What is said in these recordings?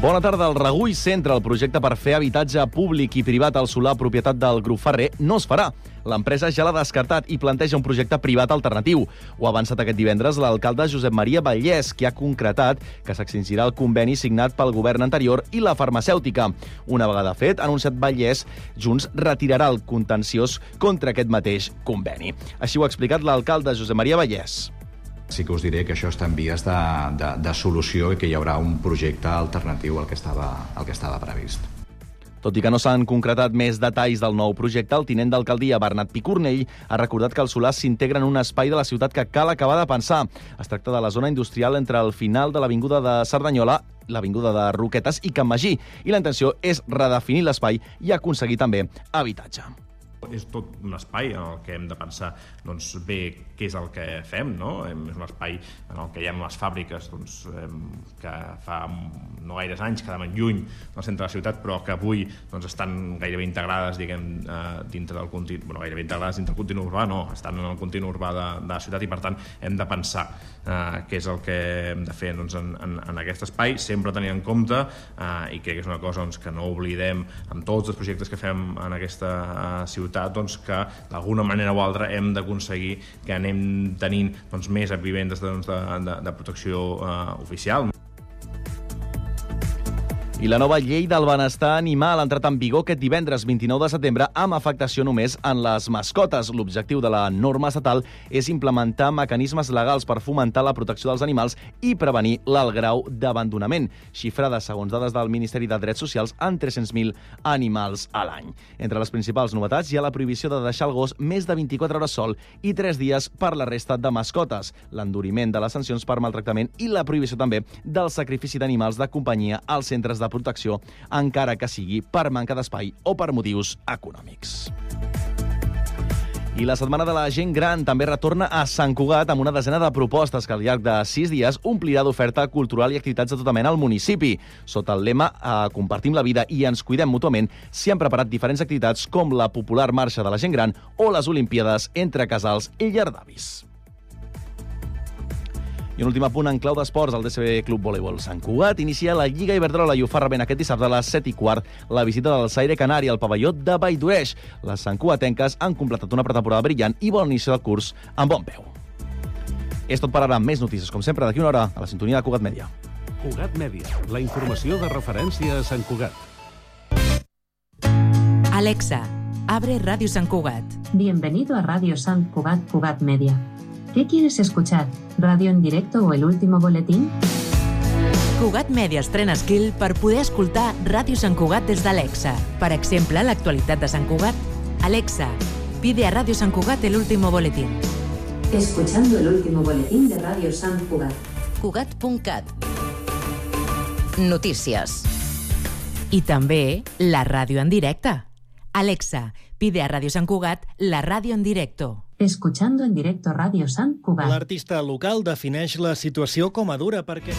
Bona tarda. El Regull Centre, el projecte per fer habitatge públic i privat al solar propietat del grup Ferrer, no es farà. L'empresa ja l'ha descartat i planteja un projecte privat alternatiu. Ho ha avançat aquest divendres l'alcalde Josep Maria Vallès, qui ha concretat que s'extingirà el conveni signat pel govern anterior i la farmacèutica. Una vegada fet, ha anunciat Vallès, Junts retirarà el contenciós contra aquest mateix conveni. Així ho ha explicat l'alcalde Josep Maria Vallès. Sí que us diré que això està en vies de, de, de solució i que hi haurà un projecte alternatiu al que estava, al que estava previst. Tot i que no s'han concretat més detalls del nou projecte, el tinent d'alcaldia Bernat Picornell ha recordat que el solar s'integra en un espai de la ciutat que cal acabar de pensar. Es tracta de la zona industrial entre el final de l'Avinguda de Cerdanyola l'Avinguda de Roquetes i Can Magí, i la intenció és redefinir l'espai i aconseguir també habitatge és tot un espai en el que hem de pensar doncs, bé què és el que fem, no? És un espai en el que hi ha les fàbriques doncs, que fa no gaires anys quedaven lluny del centre de la ciutat, però que avui doncs, estan gairebé integrades diguem, eh, dintre del continu, bueno, gairebé integrades dintre del continu urbà, no, estan en el continu urbà de, de la ciutat i per tant hem de pensar eh, què és el que hem de fer doncs, en, en, en aquest espai, sempre tenir en compte eh, i crec que és una cosa doncs, que no oblidem amb tots els projectes que fem en aquesta eh, ciutat doncs, que d'alguna manera o altra hem d'aconseguir que anem tenint doncs, més vivendes doncs, de, de, de protecció eh, oficial. I la nova llei del benestar animal ha entrat en vigor aquest divendres 29 de setembre amb afectació només en les mascotes. L'objectiu de la norma estatal és implementar mecanismes legals per fomentar la protecció dels animals i prevenir l'alt grau d'abandonament, xifrada, segons dades del Ministeri de Drets Socials, en 300.000 animals a l'any. Entre les principals novetats hi ha la prohibició de deixar el gos més de 24 hores sol i 3 dies per la resta de mascotes, l'enduriment de les sancions per maltractament i la prohibició també del sacrifici d'animals de companyia als centres de protecció, encara que sigui per manca d'espai o per motius econòmics. I la Setmana de la Gent Gran també retorna a Sant Cugat amb una desena de propostes que al llarg de sis dies omplirà d'oferta cultural i activitats de tota mena al municipi. Sota el lema eh, Compartim la vida i ens cuidem mútuament, s'hi han preparat diferents activitats com la popular Marxa de la Gent Gran o les Olimpíades entre casals i llardavis. I un últim apunt en clau d'esports, el DCB Club Voleibol Sant Cugat inicia la Lliga Iberdrola i ho fa rebent aquest dissabte a les 7 i quart la visita del Saire Canari al pavelló de Valldoeix. Les santcuatenques han completat una pretemporada brillant i bon inici del curs amb bon peu. És tot per ara. Més notícies, com sempre, d'aquí una hora, a la sintonia de Cugat Mèdia. Cugat Mèdia, la informació de referència a Sant Cugat. Alexa, abre Radio Sant Cugat. Bienvenido a Radio Sant Cugat Cugat Media. ¿Qué quieres escuchar? ¿Radio en directo o el último boletín? Cugat Media estrena skill per poder escoltar Ràdio Sant Cugat des d'Alexa. Per exemple, l'actualitat de Sant Cugat. Alexa, pide a Radio Sant Cugat el último boletín. Escuchando el último boletín de Radio Sant Cugat. Cugat.cat Notícies. I també la ràdio en directe. Alexa, pide a Radio Sant Cugat la ràdio en directo. Escuchando en directo Radio Sant Cugat. L'artista local defineix la situació com a dura perquè...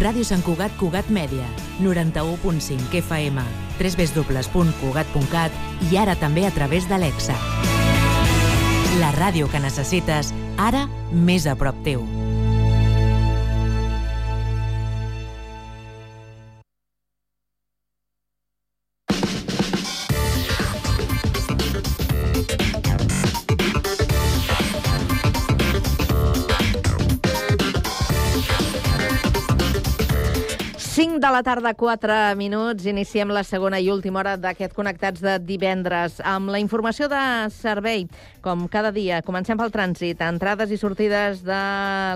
Ràdio Sant Cugat Cugat Mèdia, 91.5 FM, www.cugat.cat i ara també a través d'Alexa. La ràdio que necessites, ara més a prop teu. La tarda, 4 minuts. Iniciem la segona i última hora d'aquest Connectats de divendres amb la informació de servei. Com cada dia, comencem pel trànsit. Entrades i sortides de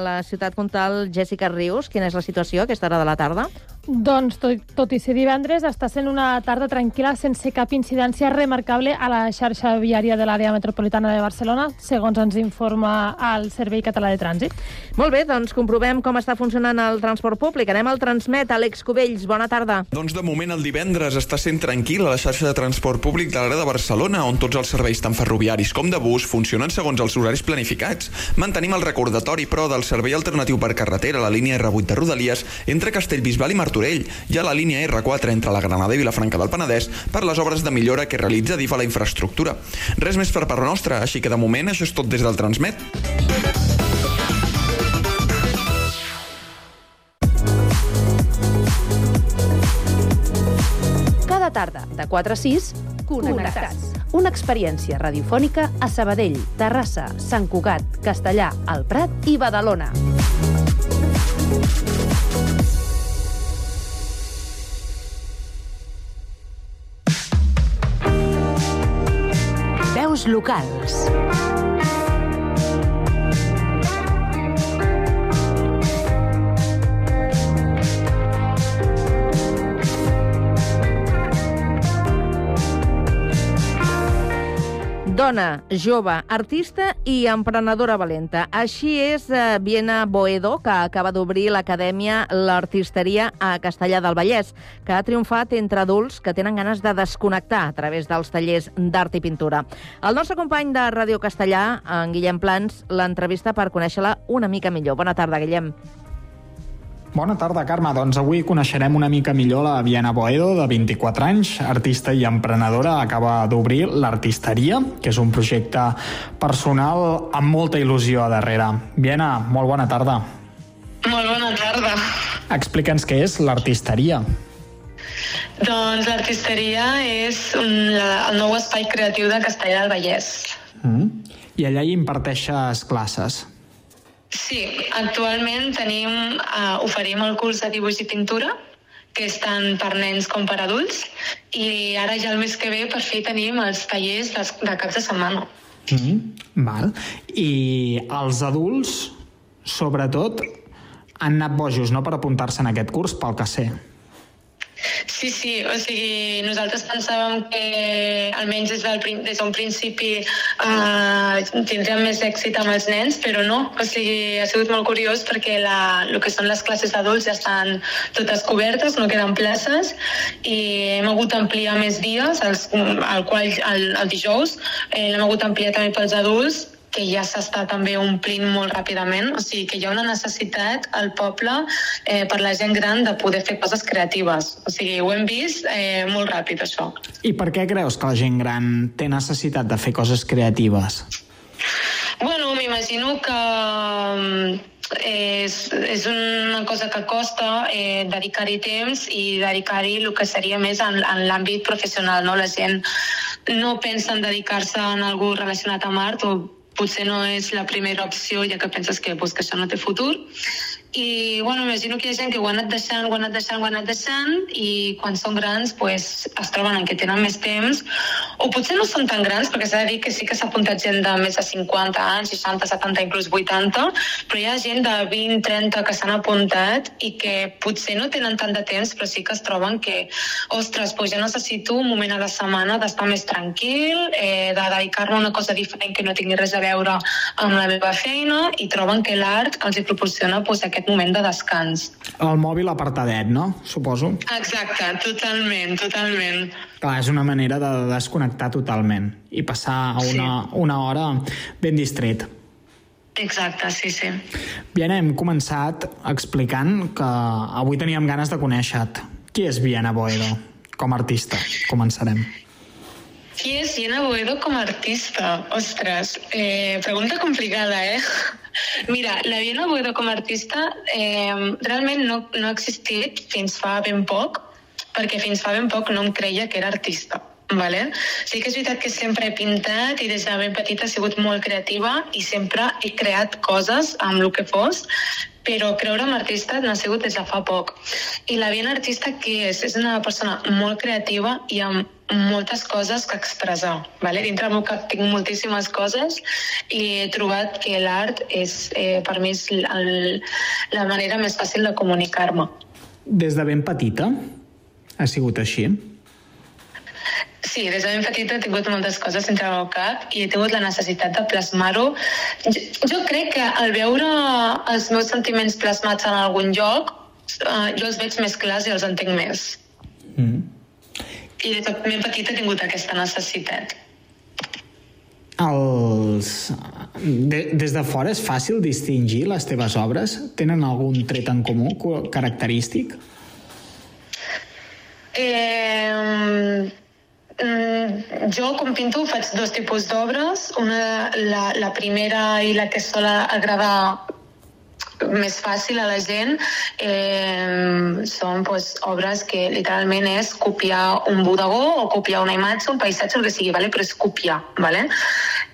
la ciutat comtal, Jessica Rius. Quina és la situació a aquesta hora de la tarda? Doncs, tot, tot i ser divendres, està sent una tarda tranquil·la sense cap incidència remarcable a la xarxa viària de l'àrea metropolitana de Barcelona, segons ens informa el Servei Català de Trànsit. Molt bé, doncs comprovem com està funcionant el transport públic. Anem al Transmet. Àlex Cubells, bona tarda. Doncs de moment el divendres està sent tranquil a la xarxa de transport públic de l'àrea de Barcelona, on tots els serveis tant ferroviaris com de bus funcionen segons els horaris planificats. Mantenim el recordatori, però, del servei alternatiu per carretera, la línia R8 de Rodalies, entre Castellbisbal i Martorell Martorell i a la línia R4 entre la Granada i Vilafranca del Penedès per les obres de millora que realitza DIF a la infraestructura. Res més per part nostra, així que de moment això és tot des del Transmet. tarda, de 4 a 6, Connectats. Una experiència radiofònica a Sabadell, Terrassa, Sant Cugat, Castellà, El Prat i Badalona. Veus locals. Dona, jove, artista i emprenedora valenta. Així és eh, Viena Boedo, que acaba d'obrir l'acadèmia L'Artisteria a Castellà del Vallès, que ha triomfat entre adults que tenen ganes de desconnectar a través dels tallers d'art i pintura. El nostre company de Ràdio Castellà, en Guillem Plans, l'entrevista per conèixer-la una mica millor. Bona tarda, Guillem. Bona tarda, Carme. Doncs avui coneixerem una mica millor la Viana Boedo, de 24 anys, artista i emprenedora. Acaba d'obrir l'Artisteria, que és un projecte personal amb molta il·lusió a darrere. Viana, molt bona tarda. Molt bona tarda. Explica'ns què és l'Artisteria. Doncs l'Artisteria és un, la, el nou espai creatiu de Castellà del Vallès. Mm. I allà hi imparteixes classes. Sí, actualment tenim, uh, oferim el curs de dibuix i pintura, que és tant per nens com per adults, i ara ja el mes que ve per fi tenim els tallers de, de cap de setmana. Mm -hmm. Val. I els adults, sobretot, han anat bojos, no?, per apuntar-se en aquest curs, pel que sé. Sí, sí, o sigui, nosaltres pensàvem que almenys des d'un des principi eh, tindríem més èxit amb els nens, però no, o sigui, ha sigut molt curiós perquè la, el que són les classes d'adults ja estan totes cobertes, no queden places i hem hagut d'ampliar més dies, els, el qual el, el dijous eh, l'hem hagut d'ampliar també pels adults que ja s'està també omplint molt ràpidament, o sigui que hi ha una necessitat al poble eh, per la gent gran de poder fer coses creatives. O sigui, ho hem vist eh, molt ràpid, això. I per què creus que la gent gran té necessitat de fer coses creatives? Bueno, m'imagino que mm, és, és una cosa que costa eh, dedicar-hi temps i dedicar-hi el que seria més en, en l'àmbit professional. No? La gent no pensa en dedicar-se en algú relacionat amb art o potser no és la primera opció ja que penses que, pues, que això no té futur i bueno, imagino que hi ha gent que ho ha anat deixant, ho ha anat deixant, ho ha anat deixant i quan són grans pues, es troben en que tenen més temps. O potser no són tan grans perquè s'ha de dir que sí que s'ha apuntat gent de més de 50 anys, 60, 70, inclús 80 però hi ha gent de 20, 30 que s'han apuntat i que potser no tenen tant de temps però sí que es troben que ostres, pues ja necessito un moment a la setmana d'estar més tranquil, eh, de dedicar-me a una cosa diferent que no tingui res a veure amb la meva feina i troben que l'art els hi proporciona pues, aquest moment de descans. El mòbil apartadet, no? Suposo. Exacte, totalment, totalment. Clar, és una manera de desconnectar totalment i passar una, sí. una hora ben distret. Exacte, sí, sí. Viena, hem començat explicant que avui teníem ganes de conèixer-te. Qui és Viena Boedo com a artista? Començarem. Qui és Viena Boedo com a artista? Ostres, eh, pregunta complicada, eh? Mira, la Viena Boedo com a artista eh, realment no, no ha existit fins fa ben poc, perquè fins fa ben poc no em creia que era artista. Vale? Sí que és veritat que sempre he pintat i des de ben petita he sigut molt creativa i sempre he creat coses amb el que fos, però creure en artista n'ha sigut des de fa poc. I la Viena artista què és? És una persona molt creativa i amb moltes coses que expressar. Vale? Dintre del meu cap tinc moltíssimes coses i he trobat que l'art és, eh, per mi, és el, la manera més fàcil de comunicar-me. Des de ben petita ha sigut així? Sí, des de ben petita he tingut moltes coses entre el meu cap i he tingut la necessitat de plasmar-ho. Jo, jo crec que al veure els meus sentiments plasmats en algun lloc, eh, jo els veig més clars i els entenc més. Mm. I des de ben petita he tingut aquesta necessitat. Els... De, des de fora és fàcil distingir les teves obres? Tenen algun tret en comú característic? Eh, mm, jo, com pinto, faig dos tipus d'obres. Una, la, la primera i la que sol agradar més fàcil a la gent eh, són pues, obres que literalment és copiar un bodegó o copiar una imatge, un paisatge, el que sigui, vale? però és copiar. Vale?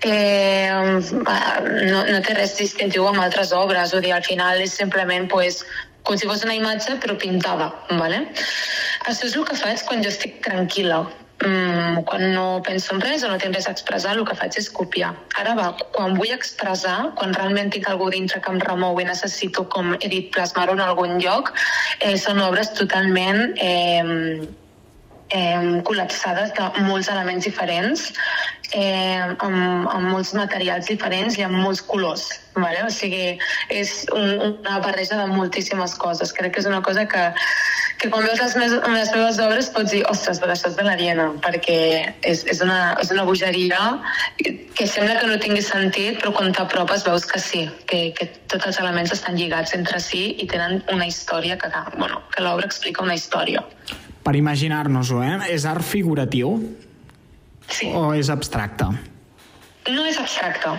Eh, no, no té res distintiu amb altres obres, o dir, al final és simplement pues, com si fos una imatge però pintada. Vale? Això és el que faig quan jo estic tranquil·la, mm, quan no penso en res o no tinc res a expressar, el que faig és copiar. Ara va, quan vull expressar, quan realment tinc algú dintre que em remou i necessito, com he dit, plasmar-ho en algun lloc, eh, són obres totalment eh, eh, col·lapsades de molts elements diferents, eh, amb, amb molts materials diferents i amb molts colors. Vale? O sigui, és un, una barreja de moltíssimes coses. Crec que és una cosa que, que quan veus les, meves, les meves obres pots dir, ostres, però això és de l'Ariena, perquè és, és, una, és una bogeria que sembla que no tingui sentit, però quan t'apropes veus que sí, que, que tots els elements estan lligats entre si i tenen una història que, bueno, que l'obra explica una història. Per imaginar-nos-ho, eh? És art figuratiu? Sí. O és abstracte? No és abstracte.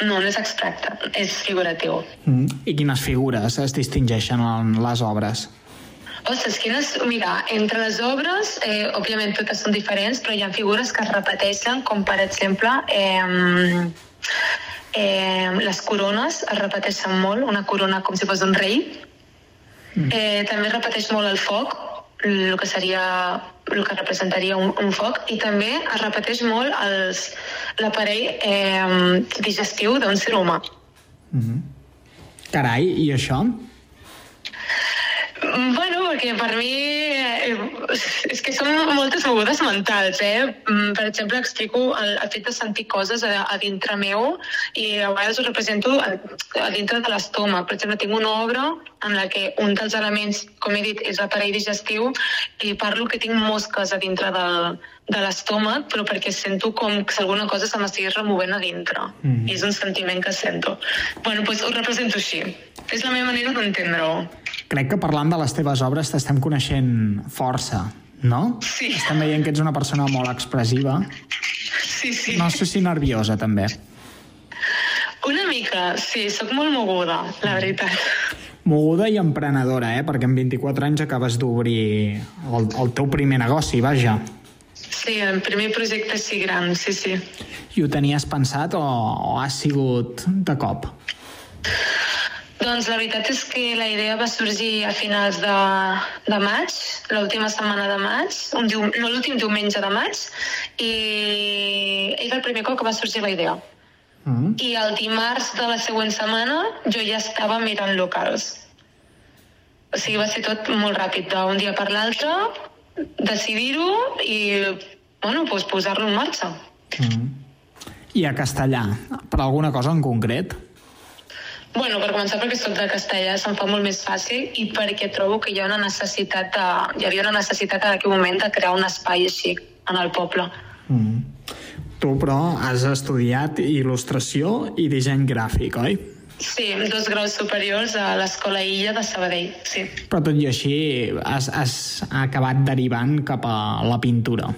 No, no és abstracte, és figuratiu. Mm. I quines figures es distingeixen en les obres? Ostres, quines... Mira, entre les obres, eh, òbviament totes són diferents, però hi ha figures que es repeteixen, com per exemple... Eh, eh, les corones es repeteixen molt, una corona com si fos un rei. Eh, també repeteix molt el foc, el que seria el que representaria un, un foc i també es repeteix molt l'aparell eh, digestiu d'un ser humà. Mm -hmm. Carai, i això? Mm, Bueno, perquè per mi eh, és que són moltes mogudes mentals, eh? Mm, Per exemple, explico el, el fet de sentir coses a, a dintre meu i a vegades ho represento a, a dintre de l'estómac. Per exemple, tinc una obra en la que un dels elements, com he dit, és l'aparell digestiu i parlo que tinc mosques a dintre del, de l'estómac, però perquè sento com que alguna cosa se m'estigui removent a dintre. Mhm. I és un sentiment que sento. Bueno, doncs ho represento així. És la meva manera d'entendre-ho. Crec que parlant de les teves obres t'estem coneixent força, no? Sí. Estem veient que ets una persona molt expressiva. Sí, sí. No sé si nerviosa, també. Una mica, sí, sóc molt moguda, la veritat. Moguda i emprenedora, eh? Perquè amb 24 anys acabes d'obrir el, el teu primer negoci, vaja. Sí, el primer projecte així gran, sí, sí. I ho tenies pensat o, o ha sigut de cop? Doncs la veritat és que la idea va sorgir a finals de, de maig, l'última setmana de maig, un diu, no l'últim diumenge de maig, i era el primer cop que va sorgir la idea. Mm. I el dimarts de la següent setmana jo ja estava mirant locals. O sigui, va ser tot molt ràpid, d'un dia per l'altre, decidir-ho i, bueno, doncs posar-lo en marxa. Mm. I a castellà, per alguna cosa en concret? Bueno, per començar perquè soc de castellà se'm fa molt més fàcil i perquè trobo que hi ha una necessitat de, hi havia una necessitat en aquell moment de crear un espai així en el poble. Mm. Tu, però, has estudiat il·lustració i disseny gràfic, oi? Sí, dos graus superiors a l'Escola Illa de Sabadell, sí. Però tot i així has, has acabat derivant cap a la pintura.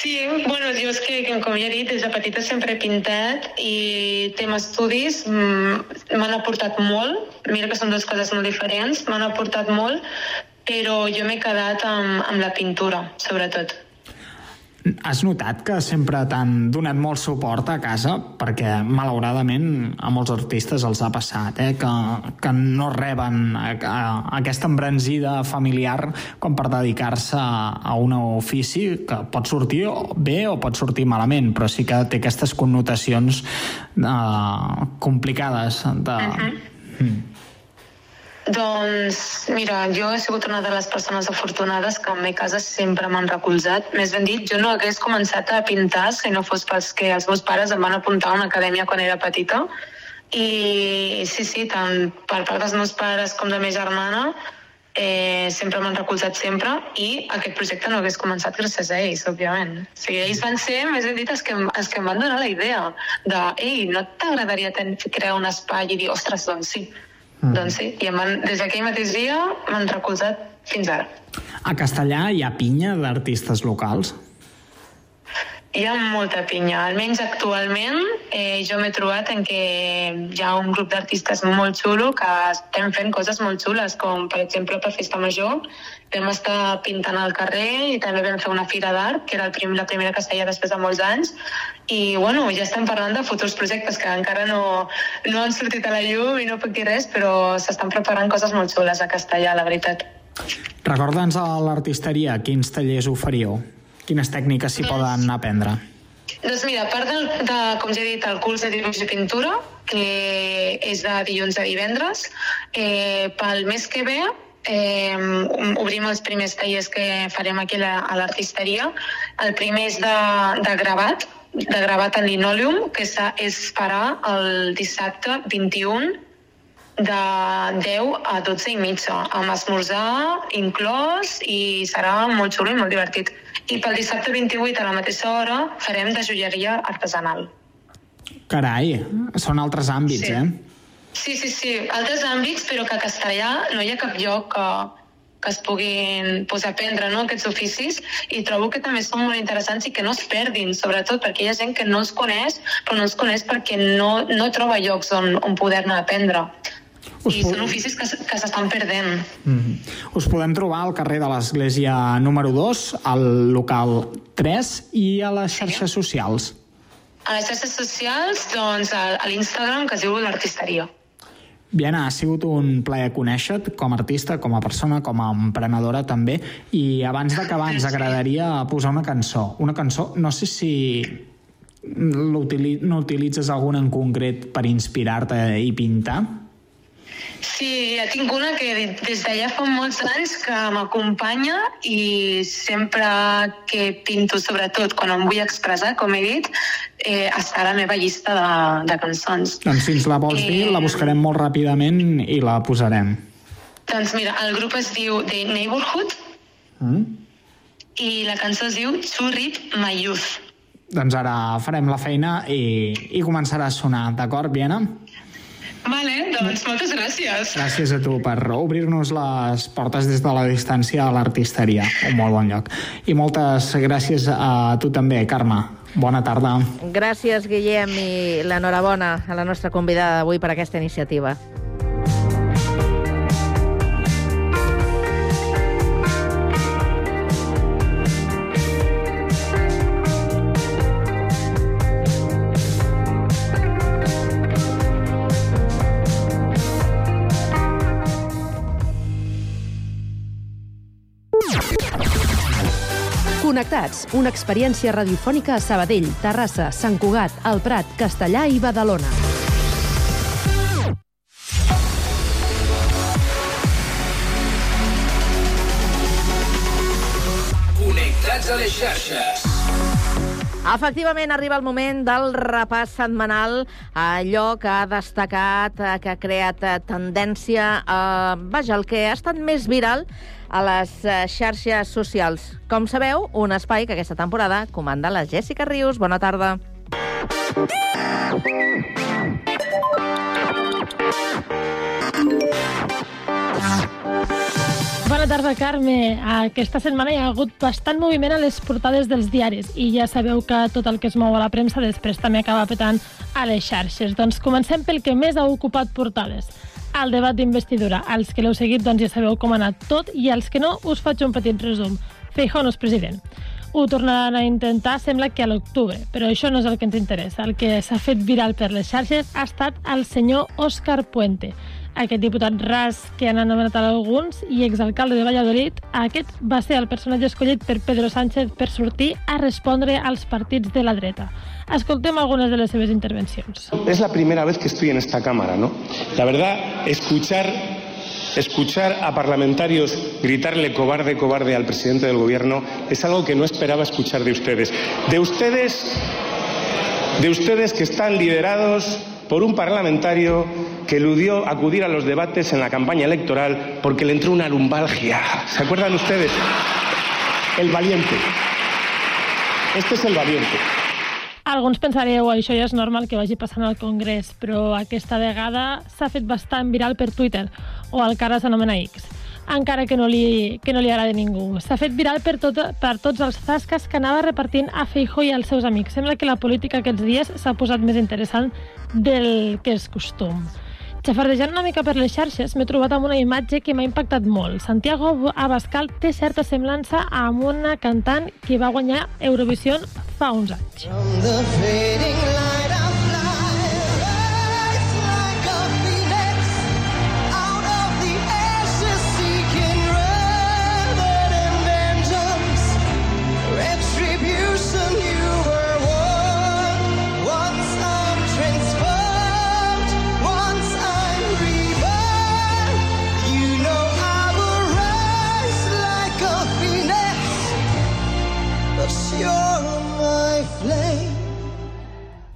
Sí, bueno, jo és que, com ja he dit, des de petita sempre he pintat i tema estudis mm, m'han aportat molt. Mira que són dues coses molt diferents, m'han aportat molt, però jo m'he quedat amb, amb la pintura, sobretot. Has notat que sempre t'han donat molt suport a casa? Perquè, malauradament, a molts artistes els ha passat, eh? que, que no reben a, a, aquesta embranzida familiar com per dedicar-se a, a un ofici que pot sortir bé o pot sortir malament, però sí que té aquestes connotacions eh, complicades de... Uh -huh. mm. Doncs, mira, jo he sigut una de les persones afortunades que en mi casa sempre m'han recolzat. Més ben dit, jo no hagués començat a pintar si no fos pels que els meus pares em van apuntar a una acadèmia quan era petita. I sí, sí, tant per part dels meus pares com de la meva germana, eh, sempre m'han recolzat sempre i aquest projecte no hagués començat gràcies a ells, òbviament. O sigui, ells van ser, més ben dit, els que, els que em van donar la idea de, ei, no t'agradaria crear un espai i dir, ostres, doncs sí, Mm. Doncs sí, i des d'aquell mateix dia m'han recolzat fins ara. A Castellà hi ha pinya d'artistes locals? Hi ha molta pinya. Almenys actualment eh, jo m'he trobat en què hi ha un grup d'artistes molt xulo que estem fent coses molt xules, com per exemple per Festa Major vam estar pintant al carrer i també vam fer una fira d'art, que era el prim, la primera que es feia després de molts anys, i bueno, ja estem parlant de futurs projectes que encara no, no han sortit a la llum i no puc dir res, però s'estan preparant coses molt xules a Castellà, la veritat. Recorda'ns a l'artisteria quins tallers oferiu, quines tècniques s'hi poden aprendre. Doncs mira, a part de, de, com ja he dit, el curs de dibuix i pintura, que és de dilluns a divendres, eh, pel mes que ve eh, obrim els primers tallers que farem aquí a l'artisteria. El primer és de, de gravat, de gravat en linòleum, que es farà el dissabte 21 de 10 a 12 i mitja, amb esmorzar inclòs i serà molt xulo i molt divertit. I pel dissabte 28 a la mateixa hora farem de joieria artesanal. Carai, són altres àmbits, Sí. eh? Sí, sí, sí, altres àmbits, però que a Castellà no hi ha cap lloc que, que es puguin pues, aprendre no, aquests oficis i trobo que també són molt interessants i que no es perdin, sobretot perquè hi ha gent que no els coneix, però no els coneix perquè no, no troba llocs on, on poder-ne aprendre. I són oficis que, que s'estan perdent. Mm -hmm. Us podem trobar al carrer de l'Església número 2, al local 3 i a les xarxes socials. A les xarxes socials, doncs, a, l'Instagram, que es diu l'artisteria. Viana, ha sigut un plaer conèixer-te com a artista, com a persona, com a emprenedora també, i abans d'acabar ens agradaria posar una cançó. Una cançó, no sé si no utilitzes alguna en concret per inspirar-te i pintar? Sí, ja tinc una que des d'allà fa molts anys que m'acompanya i sempre que pinto, sobretot quan em vull expressar, com he dit, eh, està a la meva llista de, de cançons. Doncs si ens la vols dir, Eh. la buscarem molt ràpidament i la posarem. Doncs mira, el grup es diu The Neighborhood Mm? i la cançó es diu To Read My Youth. Doncs ara farem la feina i, i començarà a sonar, d'acord, Viana? Vale, doncs moltes gràcies. Gràcies a tu per obrir-nos les portes des de la distància a l'artisteria, un molt bon lloc. I moltes gràcies a tu també, Carme. Bona tarda. Gràcies, Guillem, i l'enhorabona a la nostra convidada d'avui per aquesta iniciativa. Connectats, una experiència radiofònica a Sabadell, Terrassa, Sant Cugat, El Prat, Castellà i Badalona. Connectats a les xarxes. Efectivament, arriba el moment del repàs setmanal a allò que ha destacat, eh, que ha creat eh, tendència, a, vaja, el que ha estat més viral a les eh, xarxes socials. Com sabeu, un espai que aquesta temporada comanda la Jessica Rius. Bona tarda. Bona tarda, Carme. Aquesta setmana hi ha hagut bastant moviment a les portades dels diaris i ja sabeu que tot el que es mou a la premsa després també acaba petant a les xarxes. Doncs comencem pel que més ha ocupat portades. El debat d'investidura. Els que l'heu seguit doncs ja sabeu com ha anat tot i els que no us faig un petit resum. Feijóo no és president. Ho tornaran a intentar, sembla que a l'octubre, però això no és el que ens interessa. El que s'ha fet viral per les xarxes ha estat el senyor Òscar Puente, aquest diputat ras que han anomenat alguns i exalcalde de Valladolid, aquest va ser el personatge escollit per Pedro Sánchez per sortir a respondre als partits de la dreta. Escoltem algunes de les seves intervencions. Es la primera vez que estoy en esta Cámara, ¿no? La verdad, escuchar, escuchar a parlamentarios gritarle cobarde, cobarde al presidente del Gobierno es algo que no esperaba escuchar de ustedes. De ustedes, de ustedes que están liderados por un parlamentario que eludió acudir a los debates en la campaña electoral porque le entró una lumbalgia. ¿Se acuerdan ustedes? El valiente. Este es el valiente. Alguns pensareu, això ja és normal que vagi passant al Congrés, però aquesta vegada s'ha fet bastant viral per Twitter, o el que ara s'anomena X. encara que no li, que no li agradi a ningú. S'ha fet viral per, tot, per tots els zasques que anava repartint a Feijó i als seus amics. Sembla que la política aquests dies s'ha posat més interessant del que és costum. Xafardejant una mica per les xarxes, m'he trobat amb una imatge que m'ha impactat molt. Santiago Abascal té certa semblança amb una cantant que va guanyar Eurovision fa uns anys.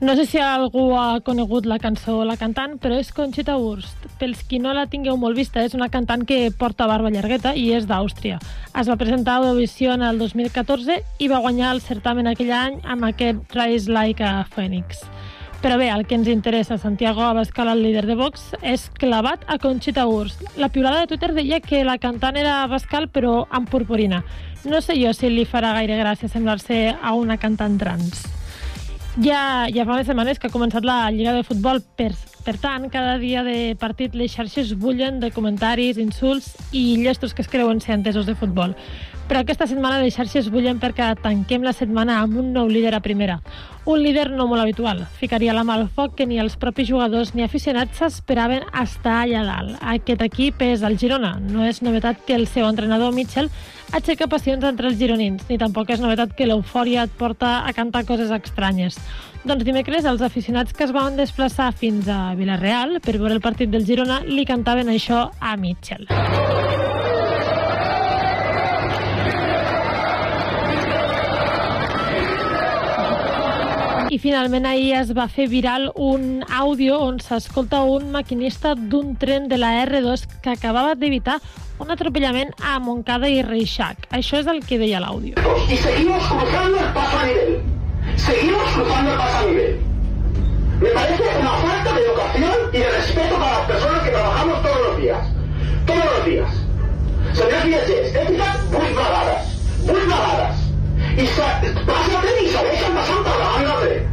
No sé si algú ha conegut la cançó o la cantant, però és Conchita Wurst. Pels qui no la tingueu molt vista, és una cantant que porta barba llargueta i és d'Àustria. Es va presentar a Eurovision el 2014 i va guanyar el certamen aquell any amb aquest Rise Like a Phoenix. Però bé, el que ens interessa, Santiago Abascal, el líder de Vox, és clavat a Conchita Wurst. La piulada de Twitter deia que la cantant era Abascal, però amb purpurina. No sé jo si li farà gaire gràcia semblar-se a una cantant trans. Ja, ja fa unes setmanes que ha començat la Lliga de Futbol, per, per tant, cada dia de partit les xarxes bullen de comentaris, insults i llestos que es creuen ser entesos de futbol. Però aquesta setmana les xarxes bullen perquè tanquem la setmana amb un nou líder a primera. Un líder no molt habitual. Ficaria la mà al foc que ni els propis jugadors ni aficionats s'esperaven estar allà dalt. Aquest equip és el Girona. No és novetat que el seu entrenador, Mitchell, aixeca passions entre els gironins, ni tampoc és novetat que l'eufòria et porta a cantar coses estranyes. Doncs dimecres els aficionats que es van desplaçar fins a Vilareal per veure el partit del Girona li cantaven això a Mitchell. I finalment ahir es va fer viral un àudio on s'escolta un maquinista d'un tren de la R2 que acabava d'evitar un atropellament a Montcada i Reixac. Això és el que deia l'àudio. Y seguimos cruzando el paso a nivel. Seguimos cruzando el paso a nivel. Me parece una falta de educación y de respeto para las personas que trabajamos todos los días. Todos los días. Senyors viatgers, he ficat 8 vegades. 8 vegades. I se, passa el tren i segueixen passant per davant del tren.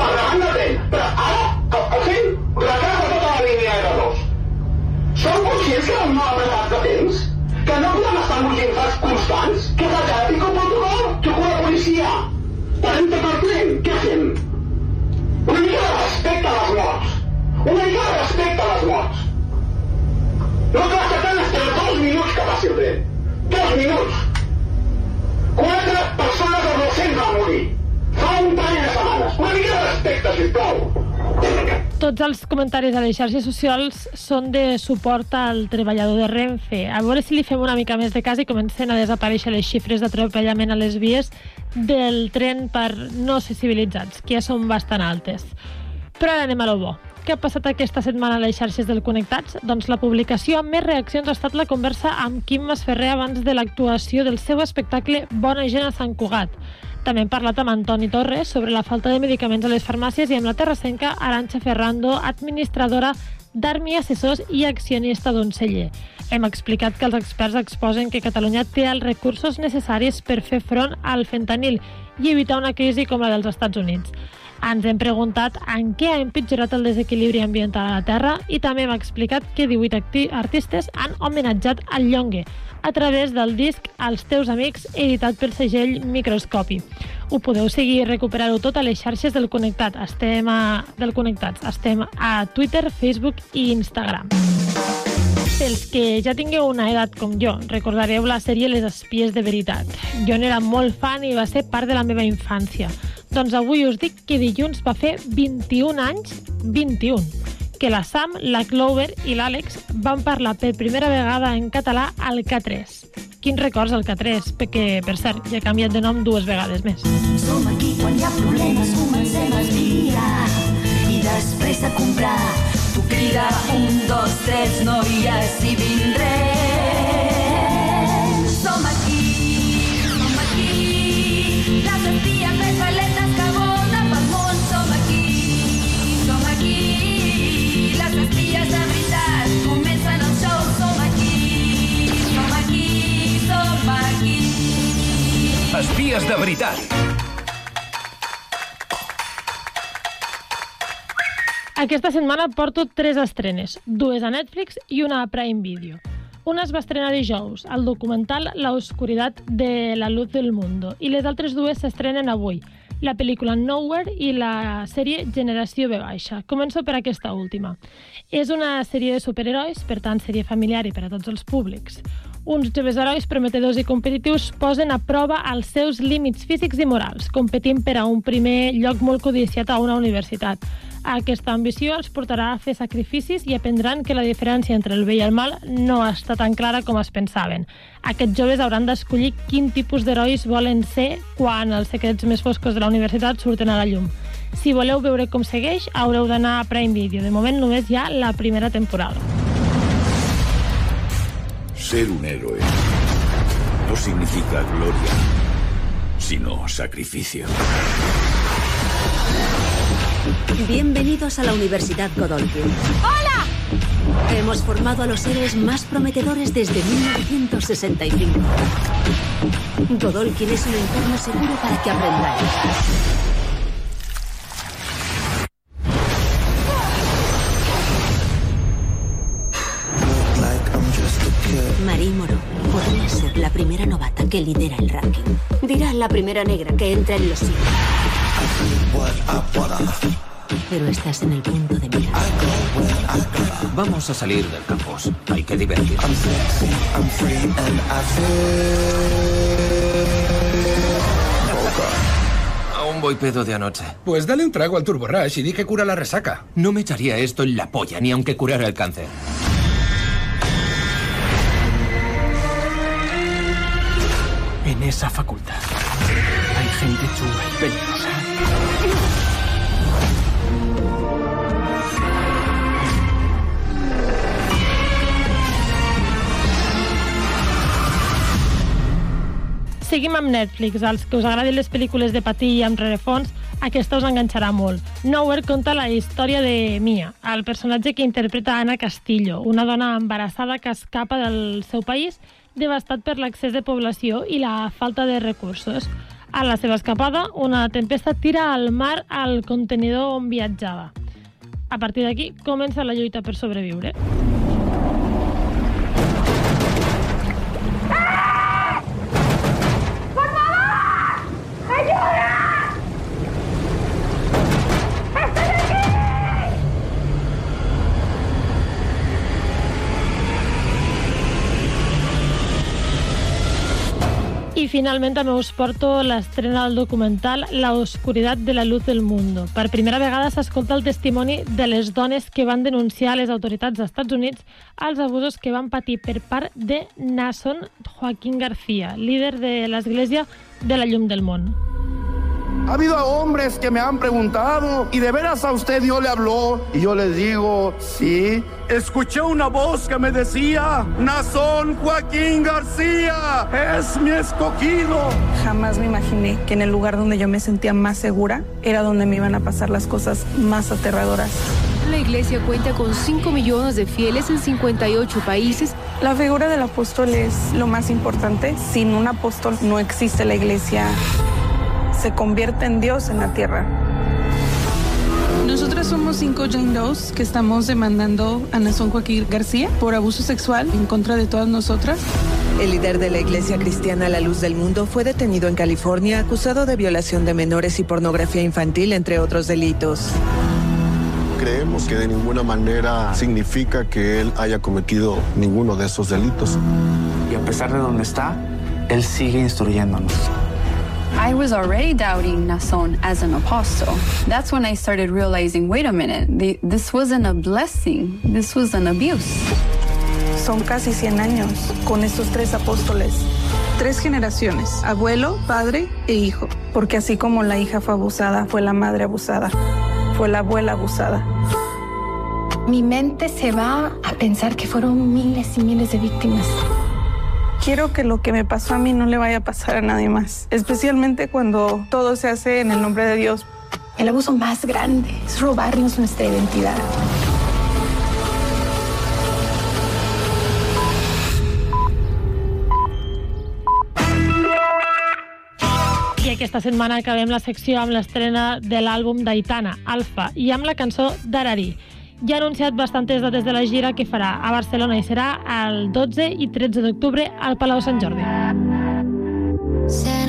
Per davant del tren. Però ara el, el tren retrasa tota la línia R2. Som conscients que no apretats de temps? Que no podem estar amb uns infants constants? Que és el que Fem? Una mica de respecte a les morts. De respecte a les morts. No la tren espera dos minuts que passi el tren. Dos minuts. Quatre persones al docent van morir. Fa un parell de setmanes. Una mica de respecte, sisplau. Tots els comentaris a les xarxes socials són de suport al treballador de Renfe. A veure si li fem una mica més de cas i comencen a desaparèixer les xifres d'atropellament a les vies del tren per no ser civilitzats, que ja són bastant altes. Però ara anem a lo bo. Què ha passat aquesta setmana a les xarxes del Connectats? Doncs la publicació amb més reaccions ha estat la conversa amb Quim Masferrer abans de l'actuació del seu espectacle Bona gent a Sant Cugat. També hem parlat amb Antoni Torres sobre la falta de medicaments a les farmàcies i amb la terrassenca Aranxa Ferrando, administradora d'Armi Assessors i accionista d'un celler. Hem explicat que els experts exposen que Catalunya té els recursos necessaris per fer front al fentanil i evitar una crisi com la dels Estats Units. Ens hem preguntat en què ha empitjorat el desequilibri ambiental a la Terra i també hem explicat que 18 artistes han homenatjat al Llongue a través del disc Els teus amics, editat pel segell Microscopi. Ho podeu seguir i recuperar-ho tot a les xarxes del Connectat. Estem a, del Connectats. Estem a Twitter, Facebook i Instagram. Pels que ja tingueu una edat com jo, recordareu la sèrie Les espies de veritat. Jo n'era molt fan i va ser part de la meva infància. Doncs avui us dic que dilluns va fer 21 anys, 21, que la Sam, la Clover i l'Àlex van parlar per primera vegada en català al K3. Quins records al K3? Perquè, per cert, ja ha canviat de nom dues vegades més. Som aquí quan hi ha problemes, comencem el dia. I després de comprar, Tu crida un, dos, tres, noies, i vindré. Som aquí, som aquí, la sentia més valetes que volen pel món. Som aquí, som aquí, les espies de veritat comencen el show. Som aquí, som aquí, som aquí. Espies de veritat. Aquesta setmana porto tres estrenes, dues a Netflix i una a Prime Video. Una es va estrenar dijous, el documental La oscuridad de la luz del mundo, i les altres dues s'estrenen avui, la pel·lícula Nowhere i la sèrie Generació V baixa. Començo per aquesta última. És una sèrie de superherois, per tant, sèrie familiar i per a tots els públics. Uns joves herois prometedors i competitius posen a prova els seus límits físics i morals, competint per a un primer lloc molt codiciat a una universitat. Aquesta ambició els portarà a fer sacrificis i aprendran que la diferència entre el bé i el mal no està tan clara com es pensaven. Aquests joves hauran d'escollir quin tipus d'herois volen ser quan els secrets més foscos de la universitat surten a la llum. Si voleu veure com segueix, haureu d'anar a Prime Video. De moment només hi ha la primera temporada. Ser un héroe no significa gloria, sino sacrificio. Bienvenidos a la Universidad Godolphin. ¡Hola! Hemos formado a los héroes más prometedores desde 1965. Godolphin es un entorno seguro para que aprendáis. Marie Moreau podría ser la primera novata que lidera el ranking. Dirá la primera negra que entra en los sitios. Pero estás en el punto de mira. Vamos a salir del campus. Hay que divertirnos. Aún voy pedo de anoche. Pues dale un trago al Turbo Rush y di que cura la resaca. No me echaría esto en la polla, ni aunque curara el cáncer. Esa facultad hay gente chula y peligrosa. Seguim amb Netflix. Els que us agradin les pel·lícules de patir amb rerefons, aquesta us enganxarà molt. Nowhere conta la història de Mia, el personatge que interpreta Anna Castillo, una dona embarassada que escapa del seu país devastat per l'excés de població i la falta de recursos. A la seva escapada, una tempesta tira al mar al contenidor on viatjava. A partir d'aquí, comença la lluita per sobreviure. I finalment també us porto l'estrena del documental La oscuridad de la luz del mundo. Per primera vegada s'escolta el testimoni de les dones que van denunciar a les autoritats dels Estats Units els abusos que van patir per part de Nason Joaquín García, líder de l'Església de la Llum del Món. Ha habido hombres que me han preguntado, ¿y de veras a usted Dios le habló? Y yo les digo, sí. Escuché una voz que me decía, Nazón Joaquín García es mi escogido. Jamás me imaginé que en el lugar donde yo me sentía más segura era donde me iban a pasar las cosas más aterradoras. La iglesia cuenta con 5 millones de fieles en 58 países. La figura del apóstol es lo más importante. Sin un apóstol no existe la iglesia. Se convierte en Dios en la tierra. Nosotras somos cinco Jane Does que estamos demandando a Nazón Joaquín García por abuso sexual en contra de todas nosotras. El líder de la Iglesia Cristiana La Luz del Mundo fue detenido en California acusado de violación de menores y pornografía infantil, entre otros delitos. Creemos que de ninguna manera significa que él haya cometido ninguno de esos delitos. Y a pesar de donde está, él sigue instruyéndonos. I was already doubting Nason as an apostle. That's when I started realizing wait a minute, the, this wasn't a blessing, this was an abuse. Son casi 100 años con estos tres apóstoles. Tres generaciones, abuelo, padre e hijo. Porque así como la hija fue abusada, fue la madre abusada, fue la abuela abusada. Mi mente se va a pensar que fueron miles y miles de víctimas. Quiero que lo que me pasó a mí no le vaya a pasar a nadie más, especialmente cuando todo se hace en el nombre de Dios. El abuso más grande es robarnos nuestra identidad. Aquesta setmana acabem la secció amb l'estrena de l'àlbum d'Aitana, Alfa, i amb la cançó d'Ararí. Ja ha anunciat bastantes dates de la gira que farà a Barcelona i serà el 12 i 13 d'octubre al Palau Sant Jordi. Se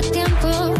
tiempo.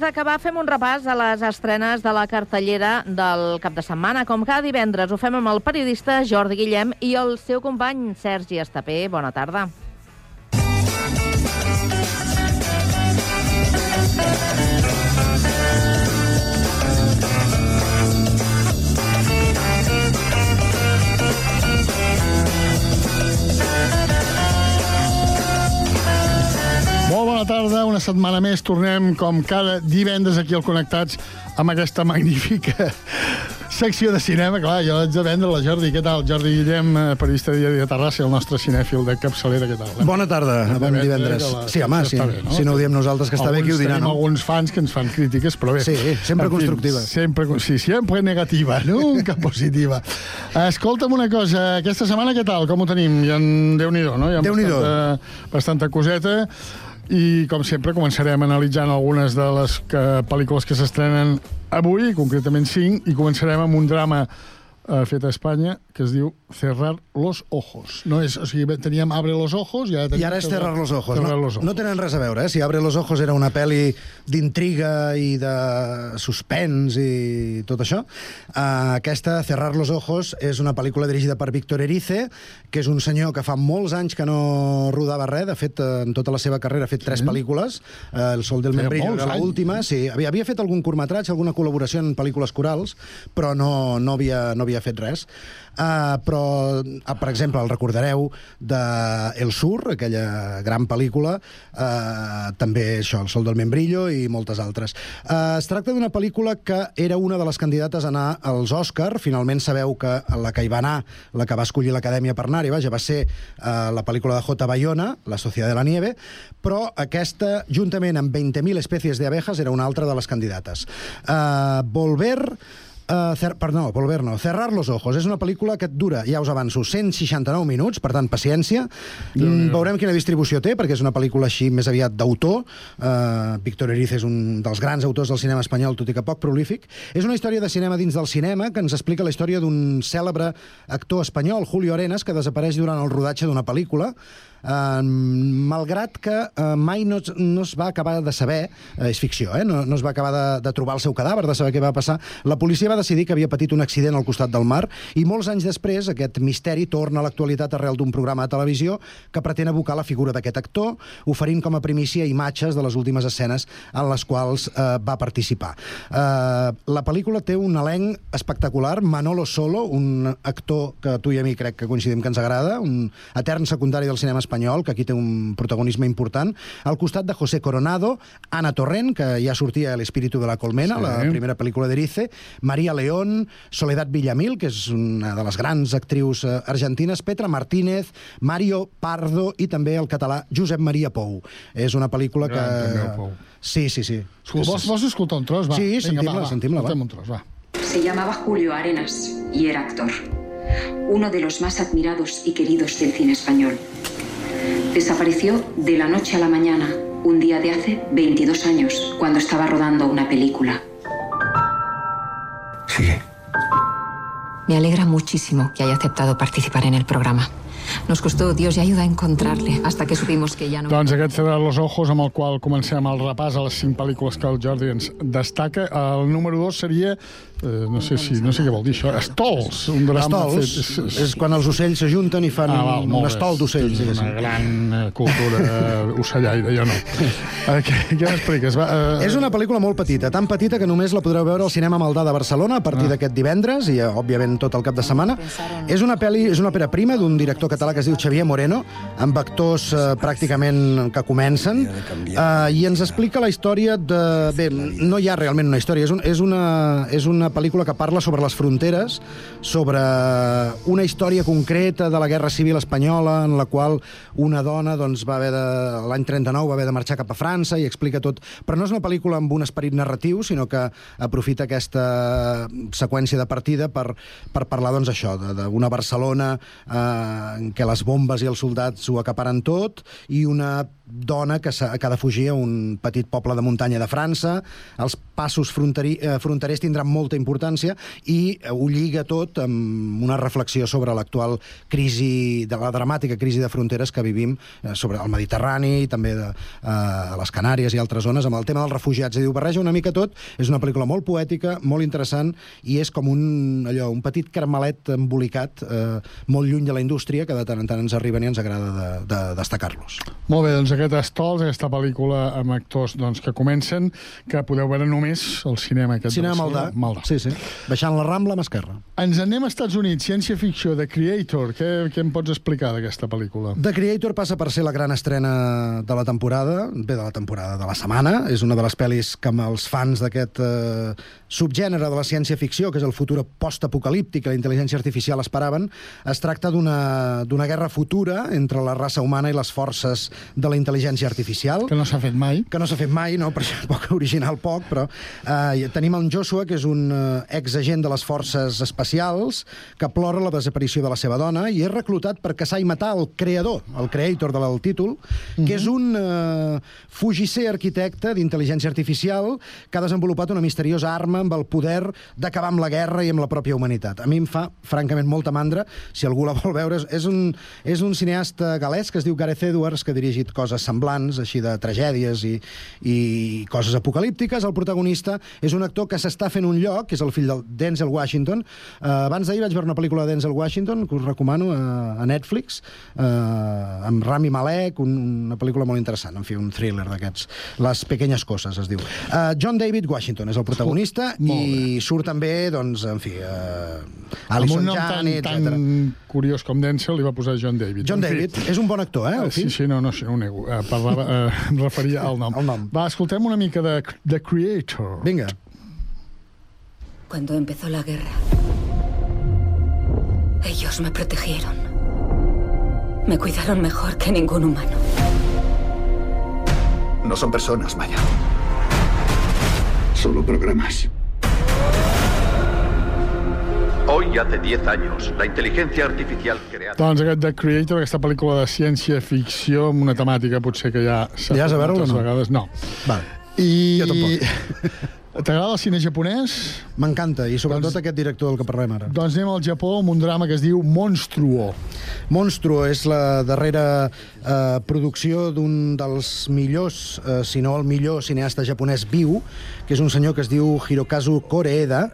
Abans d'acabar fem un repàs a les estrenes de la cartellera del cap de setmana. Com cada divendres ho fem amb el periodista Jordi Guillem i el seu company Sergi Estapé. Bona tarda. Tarda, una setmana més. Tornem, com cada divendres, aquí al Connectats, amb aquesta magnífica secció de cinema. Clar, jo haig de vendre la Jordi. Què tal? Jordi Guillem, eh, periodista de Diari de Terrassa, el nostre cinèfil de capçalera. Què tal? Bona tarda, bon vendre divendres. la- Sí, home, sí. bé, Si no ho diem nosaltres, que està bé, qui ho dirà, no? alguns fans que ens fan crítiques, però bé. Sí, sempre En fi, constructives. Sempre, sí, sempre negativa, nunca positiva. Escolta'm una cosa, aquesta setmana què tal? Com ho tenim? Hi ha, Déu-n'hi-do, no? Hi ha Déu-n'hi-do. bastanta, bastanta coseta i, com sempre, començarem analitzant algunes de les que, pel·lícules que s'estrenen avui, concretament 5, i començarem amb un drama eh, fet a Espanya, que es diu Cerrar los ojos. No és, o sigui, teníem Abre los ojos i ara, I ara és Cerrar los ojos. Cerrar No, los ojos. no tenen res a veure, eh? Si Abre los ojos era una pel·li d'intriga i de suspens i tot això, uh, aquesta, Cerrar los ojos, és una pel·lícula dirigida per Víctor Erice, que és un senyor que fa molts anys que no rodava res, de fet, eh, en tota la seva carrera ha fet tres pel·lícules, uh, El sol del Feia membrillo era l'última, sí, havia, havia fet algun curtmetratge, alguna col·laboració en pel·lícules corals, però no, no, havia, no havia fet res. Uh, però, uh, per exemple, el recordareu de El Sur, aquella gran pel·lícula, uh, també això, El sol del membrillo i moltes altres. Uh, es tracta d'una pel·lícula que era una de les candidates a anar als Òscar. Finalment sabeu que la que hi va anar, la que va escollir l'Acadèmia per anar-hi, vaja, va ser uh, la pel·lícula de J. Bayona, La Sociedad de la Nieve, però aquesta, juntament amb 20.000 especies de abejas, era una altra de les candidates. Uh, Volver Uh, cer perdó, Volver no, Cerrar los ojos. És una pel·lícula que et dura, ja us avanço, 169 minuts, per tant, paciència. Mm, veurem quina distribució té, perquè és una pel·lícula així més aviat d'autor. Uh, Víctor Erice és un dels grans autors del cinema espanyol, tot i que poc prolífic. És una història de cinema dins del cinema que ens explica la història d'un cèlebre actor espanyol, Julio Arenas, que desapareix durant el rodatge d'una pel·lícula Malgrat que uh, mai no, no es va acabar de saber, uh, és ficció, eh? no, no es va acabar de, de trobar el seu cadàver, de saber què va passar, la policia va decidir que havia patit un accident al costat del mar i molts anys després aquest misteri torna a l'actualitat arrel d'un programa de televisió que pretén evocar la figura d'aquest actor, oferint com a primícia imatges de les últimes escenes en les quals uh, va participar. Uh, la pel·lícula té un elenc espectacular, Manolo Solo, un actor que tu i a mi crec que coincidim que ens agrada, un etern secundari del cinema espanyol, que aquí té un protagonisme important, al costat de José Coronado, Ana Torrent, que ja sortia a l'Espíritu de la Colmena, Sí. la primera pel·lícula d'Erice, Maria León, Soledad Villamil, que és una de les grans actrius eh, argentines, Petra Martínez, Mario Pardo i també el català Josep Maria Pou. És una pel·lícula que... Gran. Sí, sí, sí. Escolta, Vols, vols escoltar un tros? Va. Sí, sentim-la, sentim-la. Escoltem un tros, va. Se llamaba Julio Arenas y era actor. Uno de los más admirados y queridos del cine español. Desapareció de la noche a la mañana, un día de hace 22 años, cuando estaba rodando una película. Me alegra muchísimo que haya aceptado participar en el programa. Nos costó Dios y ayuda a encontrarle hasta que supimos que ya no... Doncs aquest Cerrar los ojos, amb el qual comencem el repàs a les cinc pel·lícules que el Jordi ens destaca. El número dos seria, eh, no sé si no sé què vol dir això, Estols, un drama Estols fet... és quan els ocells s'ajunten i fan Ah, val, un estol d'ocells. Tens una gran eh, cultura eh, ocellaire, jo no. Eh, què què m'expliques? Va, eh, És una pel·lícula molt petita, tan petita que només la podreu veure al cinema Maldà de Barcelona a partir Ah. d'aquest divendres i, òbviament, tot el cap de setmana. És una pel·li, és una òpera prima d'un director català que es diu Xavier Moreno, amb actors eh, pràcticament que comencen, eh, i ens explica la història de... Bé, no hi ha realment una història, és, un, és, una, és una pel·lícula que parla sobre les fronteres, sobre una història concreta de la Guerra Civil Espanyola, en la qual una dona doncs, va haver de... l'any 39 va haver de marxar cap a França i explica tot. Però no és una pel·lícula amb un esperit narratiu, sinó que aprofita aquesta seqüència de partida per, per parlar doncs, això, d'una Barcelona eh, en què les bombes i els soldats ho acaparen tot i una dona que, que ha de fugir a un petit poble de muntanya de França. Els passos fronteri, eh, fronterers tindran molta importància i eh, ho lliga tot amb una reflexió sobre l'actual crisi, de la dramàtica crisi de fronteres que vivim eh, sobre el Mediterrani i també de, eh, a les Canàries i altres zones amb el tema dels refugiats. I diu, barreja una mica tot, és una pel·lícula molt poètica, molt interessant i és com un, allò, un petit carmelet embolicat eh, molt lluny de la indústria que de tant en tant ens arriben i ens agrada de, de destacar-los. Molt bé, doncs aquest Estols, aquesta pel·lícula amb actors doncs, que comencen, que podeu veure només al cinema aquest. Cinema Maldà. Maldà. Sí, sí. Baixant la Rambla, mà esquerra. Ens anem als Estats Units, ciència-ficció, The Creator. Què, què em pots explicar d'aquesta pel·lícula? The Creator passa per ser la gran estrena de la temporada, bé, de la temporada, de la setmana. És una de les pel·lis que amb els fans d'aquest eh, subgènere de la ciència-ficció, que és el futur post-apocalíptic que la intel·ligència artificial esperaven, es tracta d'una guerra futura entre la raça humana i les forces de la intel·ligència artificial. Que no s'ha fet mai. Que no s'ha fet mai, no, per això poc original poc, però eh, tenim en Joshua, que és un eh, exagent de les forces espacials, que plora la desaparició de la seva dona i és reclutat per caçar i matar el creador, el creator del títol, que és un eh, fugisser arquitecte d'intel·ligència artificial que ha desenvolupat una misteriosa arma amb el poder d'acabar amb la guerra i amb la pròpia humanitat. A mi em fa, francament, molta mandra, si algú la vol veure. És un, és un cineasta galès que es diu Gareth Edwards, que ha dirigit coses semblants, així de tragèdies i, i coses apocalíptiques. El protagonista és un actor que s'està fent un lloc, que és el fill del Denzel Washington. Uh, abans d'ahir vaig veure una pel·lícula de Denzel Washington, que us recomano, uh, a Netflix, uh, amb Rami Malek, un, una pel·lícula molt interessant, en fi, un thriller d'aquests. Les pequeñas coses, es diu. Uh, John David Washington és el protagonista i surt també, doncs, en fi, uh, Amb un nom tan, tan curiós com Denzel li va posar John David. John fi. David és un bon actor, eh, el Sí, sí, no, no, sí, no ho nego. Uh, parlava, uh, em referia al nom. El nom. Va, escoltem una mica de The Creator. Vinga. Cuando empezó la guerra, ellos me protegieron. Me cuidaron mejor que ningún humano. No son personas, Maya. Solo programas. Hoy hace 10 años, la inteligencia artificial creada... Doncs aquest The Creator, aquesta pel·lícula de ciència-ficció amb una temàtica potser que ja Ja has de veure-la no? vegades. No. Val. I... Jo tampoc. T'agrada el cine japonès? M'encanta, i sobretot aquest director del que parlem ara. Doncs anem al Japó amb un drama que es diu Monstruo. Monstruo és la darrera eh, producció d'un dels millors, eh, si no el millor cineasta japonès viu, que és un senyor que es diu Hirokazu Koreeda,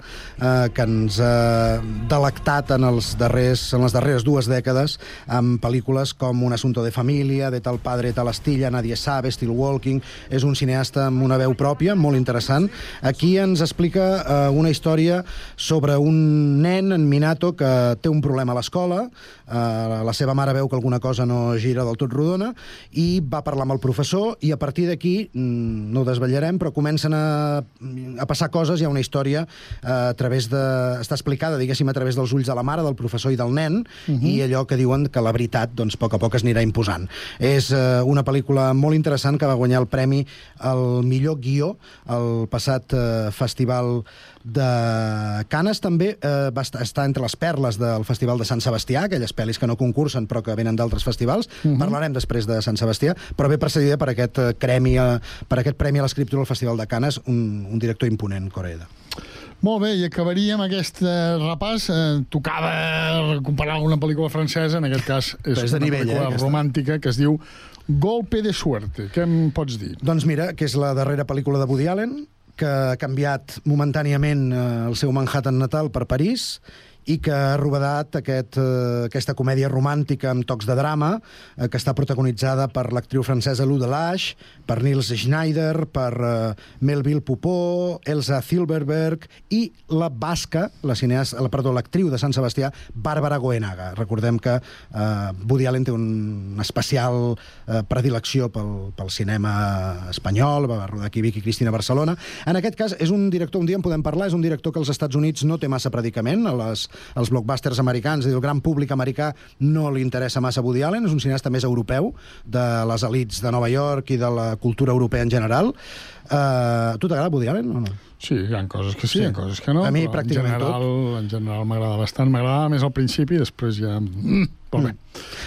eh, que ens ha delectat en, els darrers, en les darreres dues dècades amb pel·lícules com Un asunto de família, De tal padre, tal astilla, Nadie sabe, Still Walking... És un cineasta amb una veu pròpia, molt interessant. Aquí ens explica eh, una història sobre un nen, en Minato, que té un problema a l'escola, eh, la seva mare veu que alguna cosa no gira del tot rodona, i va parlar amb el professor, i a partir d'aquí, mm, no ho desvetllarem, però comencen a, a passar coses, hi ha una història eh, a través de... està explicada, diguéssim, a través dels ulls de la mare, del professor i del nen, Mhm. i allò que diuen que la veritat, doncs, a poc a poc es anirà imposant. És eh, una pel·lícula molt interessant que va guanyar el premi al millor guió al passat eh, festival de Canes també eh, va estar, està entre les perles del Festival de Sant Sebastià, aquelles pel·lis que no concursen però que venen d'altres festivals. Mhm. Parlarem després de Sant Sebastià, però ve precedida per aquest, eh, premi a, per aquest premi a l'escriptura al Festival de Canes, un, un director imponent, Coreeda. Molt bé, i acabaríem aquest eh, repàs. Eh, tocava comparar alguna pel·lícula francesa, en aquest cas és, és de una nivell, eh, pel·lícula aquesta. romàntica que es diu Golpe de suerte. Què em pots dir? Doncs mira, que és la darrera pel·lícula de Woody Allen, que ha canviat momentàniament eh, el seu Manhattan natal per París i que ha rodat aquest, eh, aquesta comèdia romàntica amb tocs de drama eh, que està protagonitzada per l'actriu francesa Lou Delage, per Nils Schneider, per eh, Melville Poupeau, Elsa Silverberg i la basca, la cineasta, la, perdó, l'actriu de Sant Sebastià, Bàrbara Goenaga. Recordem que eh, Woody Allen té un especial eh, predilecció pel, pel cinema espanyol, va rodar aquí Vicky Cristina a Barcelona. En aquest cas, és un director, un dia en podem parlar, és un director que als Estats Units no té massa predicament, a les, als blockbusters americans, el gran públic americà no li interessa massa Woody Allen, és un cineasta més europeu, de les elites de Nova York i de la cultura europea en general. Uh, tu t'agrada Woody Allen o no? Sí, hi ha coses que sí, Sí. hi ha coses que no. A mi pràcticament en general, En general m'agrada bastant. M'agradava més al principi, després ja... Mm, molt bé.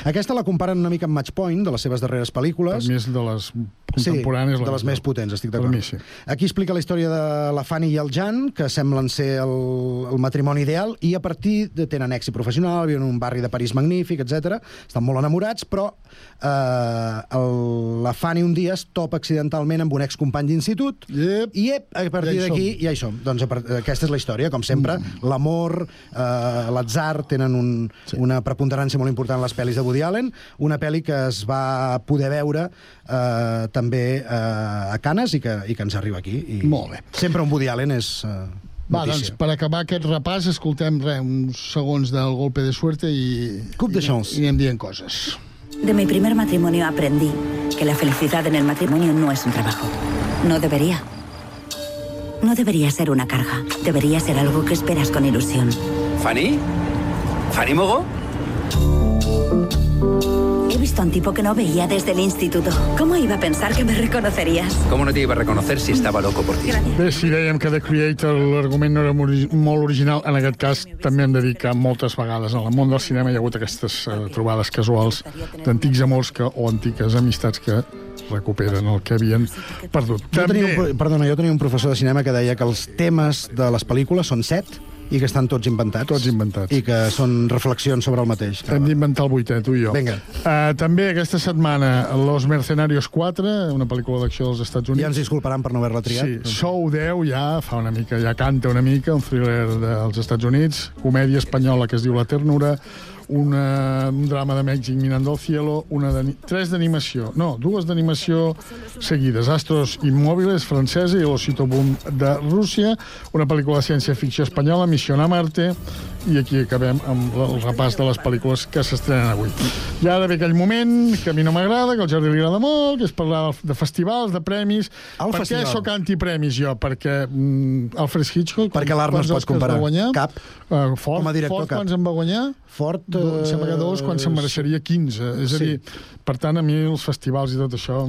Aquesta la comparen una mica amb Match Point, de les seves darreres pel·lícules. Per mi és de les contemporànies. Sí, de les més potents, estic d'acord. sí. Aquí explica la història de la Fanny i el Jan, que semblen ser el, el matrimoni ideal, i a partir de tenen èxit professional, viuen en un barri de París magnífic, etc. Estan molt enamorats, però eh, el, la Fanny un dia es topa accidentalment amb un excompany d'institut, yep. i ep, a partir Ja d'aquí som. ja hi som. Doncs aquesta és la història, com sempre. Mm. L'amor, eh, l'atzar tenen un, sí. una preponderància molt important en les pel·lis de Woody Allen, una pel·li que es va poder veure eh, també eh, a Canes i que, i que ens arriba aquí. I Molt bé. Sempre un Woody Allen és eh, Va, notícia. doncs, per acabar aquest repàs, escoltem res, uns segons del golpe de suerte i... Coup de i- chance. I anem dient coses. De mi primer matrimonio aprendí que la felicidad en el matrimonio no es un trabajo. No debería. No debería ser una carga. Debería ser algo que esperas con ilusión. ¿Fanny? ¿Fanny Mogo? He visto a un tipo que no veía desde el instituto. ¿Cómo iba a pensar que me reconocerías? ¿Cómo no te iba a reconocer si estaba loco por ti? Bé, si dèiem que The Creator l'argument no era molt original, en aquest cas també hem de dir que moltes vegades en el món del cinema hi ha hagut aquestes eh, trobades casuals d'antics amors que, o antiques amistats que recuperen el que havien perdut. Jo tenia un, perdona, jo tenia un professor de cinema que deia que els temes de les pel·lícules són set i que estan tots inventats. Tots inventats. I que són reflexions sobre el mateix. Hem d'inventar el vuitè, tu i jo. Vinga. Uh, també aquesta setmana Los Mercenarios 4, una pel·lícula d'acció dels Estats Units. Ja ens disculparan per no haver-la triat. Sí, Sou 10 ja fa una mica, ja canta una mica, un thriller dels Estats Units, comèdia espanyola que es diu La Ternura, una, un drama de Mèxic Mirando al Cielo, una de, tres d'animació, no, dues d'animació seguides, Astros Immòviles, francesa, i L'Osito Boom de Rússia, una pel·lícula de ciència-ficció espanyola, Missió a Marte, i aquí acabem amb el repàs de les pel·lícules que s'estrenen avui. I ara ve aquell moment que a mi no m'agrada, que al Jordi li agrada molt, que és parlar de festivals, de premis. El per festival. què sóc antipremis jo? Perquè mm, Alfred Hitchcock... Perquè l'art no es pot comparar. Va guanyar? Cap. Uh, Ford, Com a director, Ford cap. quants en va guanyar? Ford... Uh, sembla que dos, quan se'n mereixeria 15. És a Sí. dir, per tant, a mi els festivals i tot això...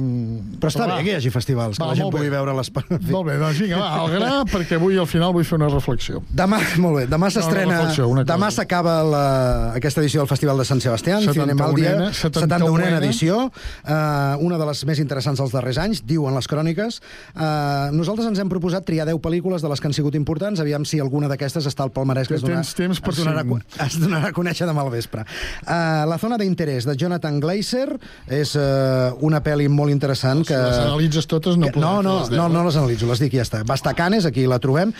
Però està va. bé que hi hagi festivals, que Va, la gent molt bé. pugui veure les... Molt bé, doncs vinga, va, al gra, perquè avui al final vull fer una reflexió. Demà, molt bé, demà s'estrena... reflexió, una cosa. demà s'acaba la, aquesta edició del Festival de Sant Sebastián. 71 Anem al dia, 71 edició. Uh, una de les més interessants dels darrers anys, diuen les cròniques. Uh, nosaltres ens hem proposat triar 10 pel·lícules de les que han sigut importants, aviam si alguna d'aquestes està al palmarès que es, donarà, Tens temps per es, donarà, es donarà a conèixer demà al vespre. Uh, la zona d'interès de Jonathan Glazer és uh, una pel·li molt interessant Si que... les analitzes totes no podem no, no, les deu, no, eh? no les analitzo, les dic i ja està. Va estar a Canes, aquí la trobem.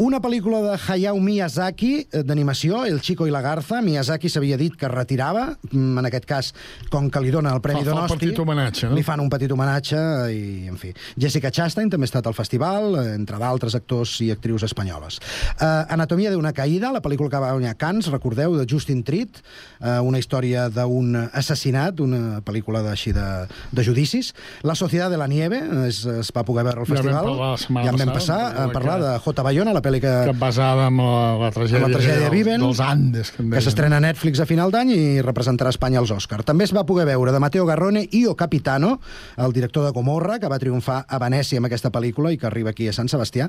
Una pel·lícula de Hayao Miyazaki, eh, d'animació, El Chico i la Garza. Miyazaki s'havia dit que es retirava, mm, en aquest cas, com que li dona el Premi Fa- fa un Donosti. petit homenatge, no? Li fan un petit homenatge i, en fi. Jessica Chastain també ha estat al festival, eh, entre d'altres actors i actrius espanyoles. Uh, Anatomia d'una caïda, la pel·lícula que va guanyar Cannes, recordeu, de Justin Triet, uh, una història d'un assassinat, una pel·lícula d'així de, de judicis. La Societat de la Nieve, es, es va poder veure al Ja vam festival. parlar ja en vam passar, a la parlar que- de J. Bayona, la pel·li que, que basada en la, la tragèdia, la tragèdia Viven, dels Andes, que, que s'estrena a Netflix a final d'any i representarà Espanya als Òscar. També es va poder veure de Matteo Garrone i O Capitano, el director de Gomorra, que va triomfar a Venècia amb aquesta pel·lícula i que arriba aquí a Sant Sebastià.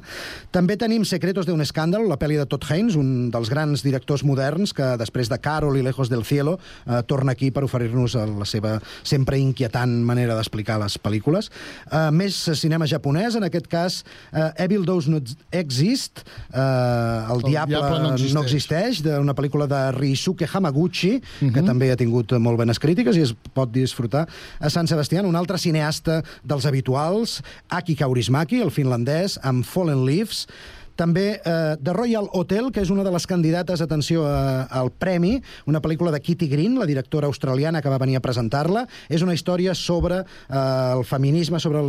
També tenim Secretos de un escàndalo, la pel·li de Todd Haynes, un dels grans directors moderns que després de Carol i Lejos del Cielo eh, torna aquí per oferir-nos la seva sempre inquietant manera d'explicar les pel·lícules. Eh, més cinema japonès, en aquest cas eh, Evil Does Not Exist, eh, El, El Diable, Diable no no existeix. Existeix, d'una pel·lícula de Ryusuke Hamaguchi, que Mhm. també ha tingut molt bones crítiques i es pot disfrutar a Sant Sebastián. Un altre cineasta dels habituals, Aki Kaurismäki, el finlandès, amb Fallen Leaves, també eh, The Royal Hotel, que és una de les candidates, atenció, a, al Premi, una pel·lícula de Kitty Green, la directora australiana que va venir a presentar-la. És una història sobre eh, el feminisme, sobre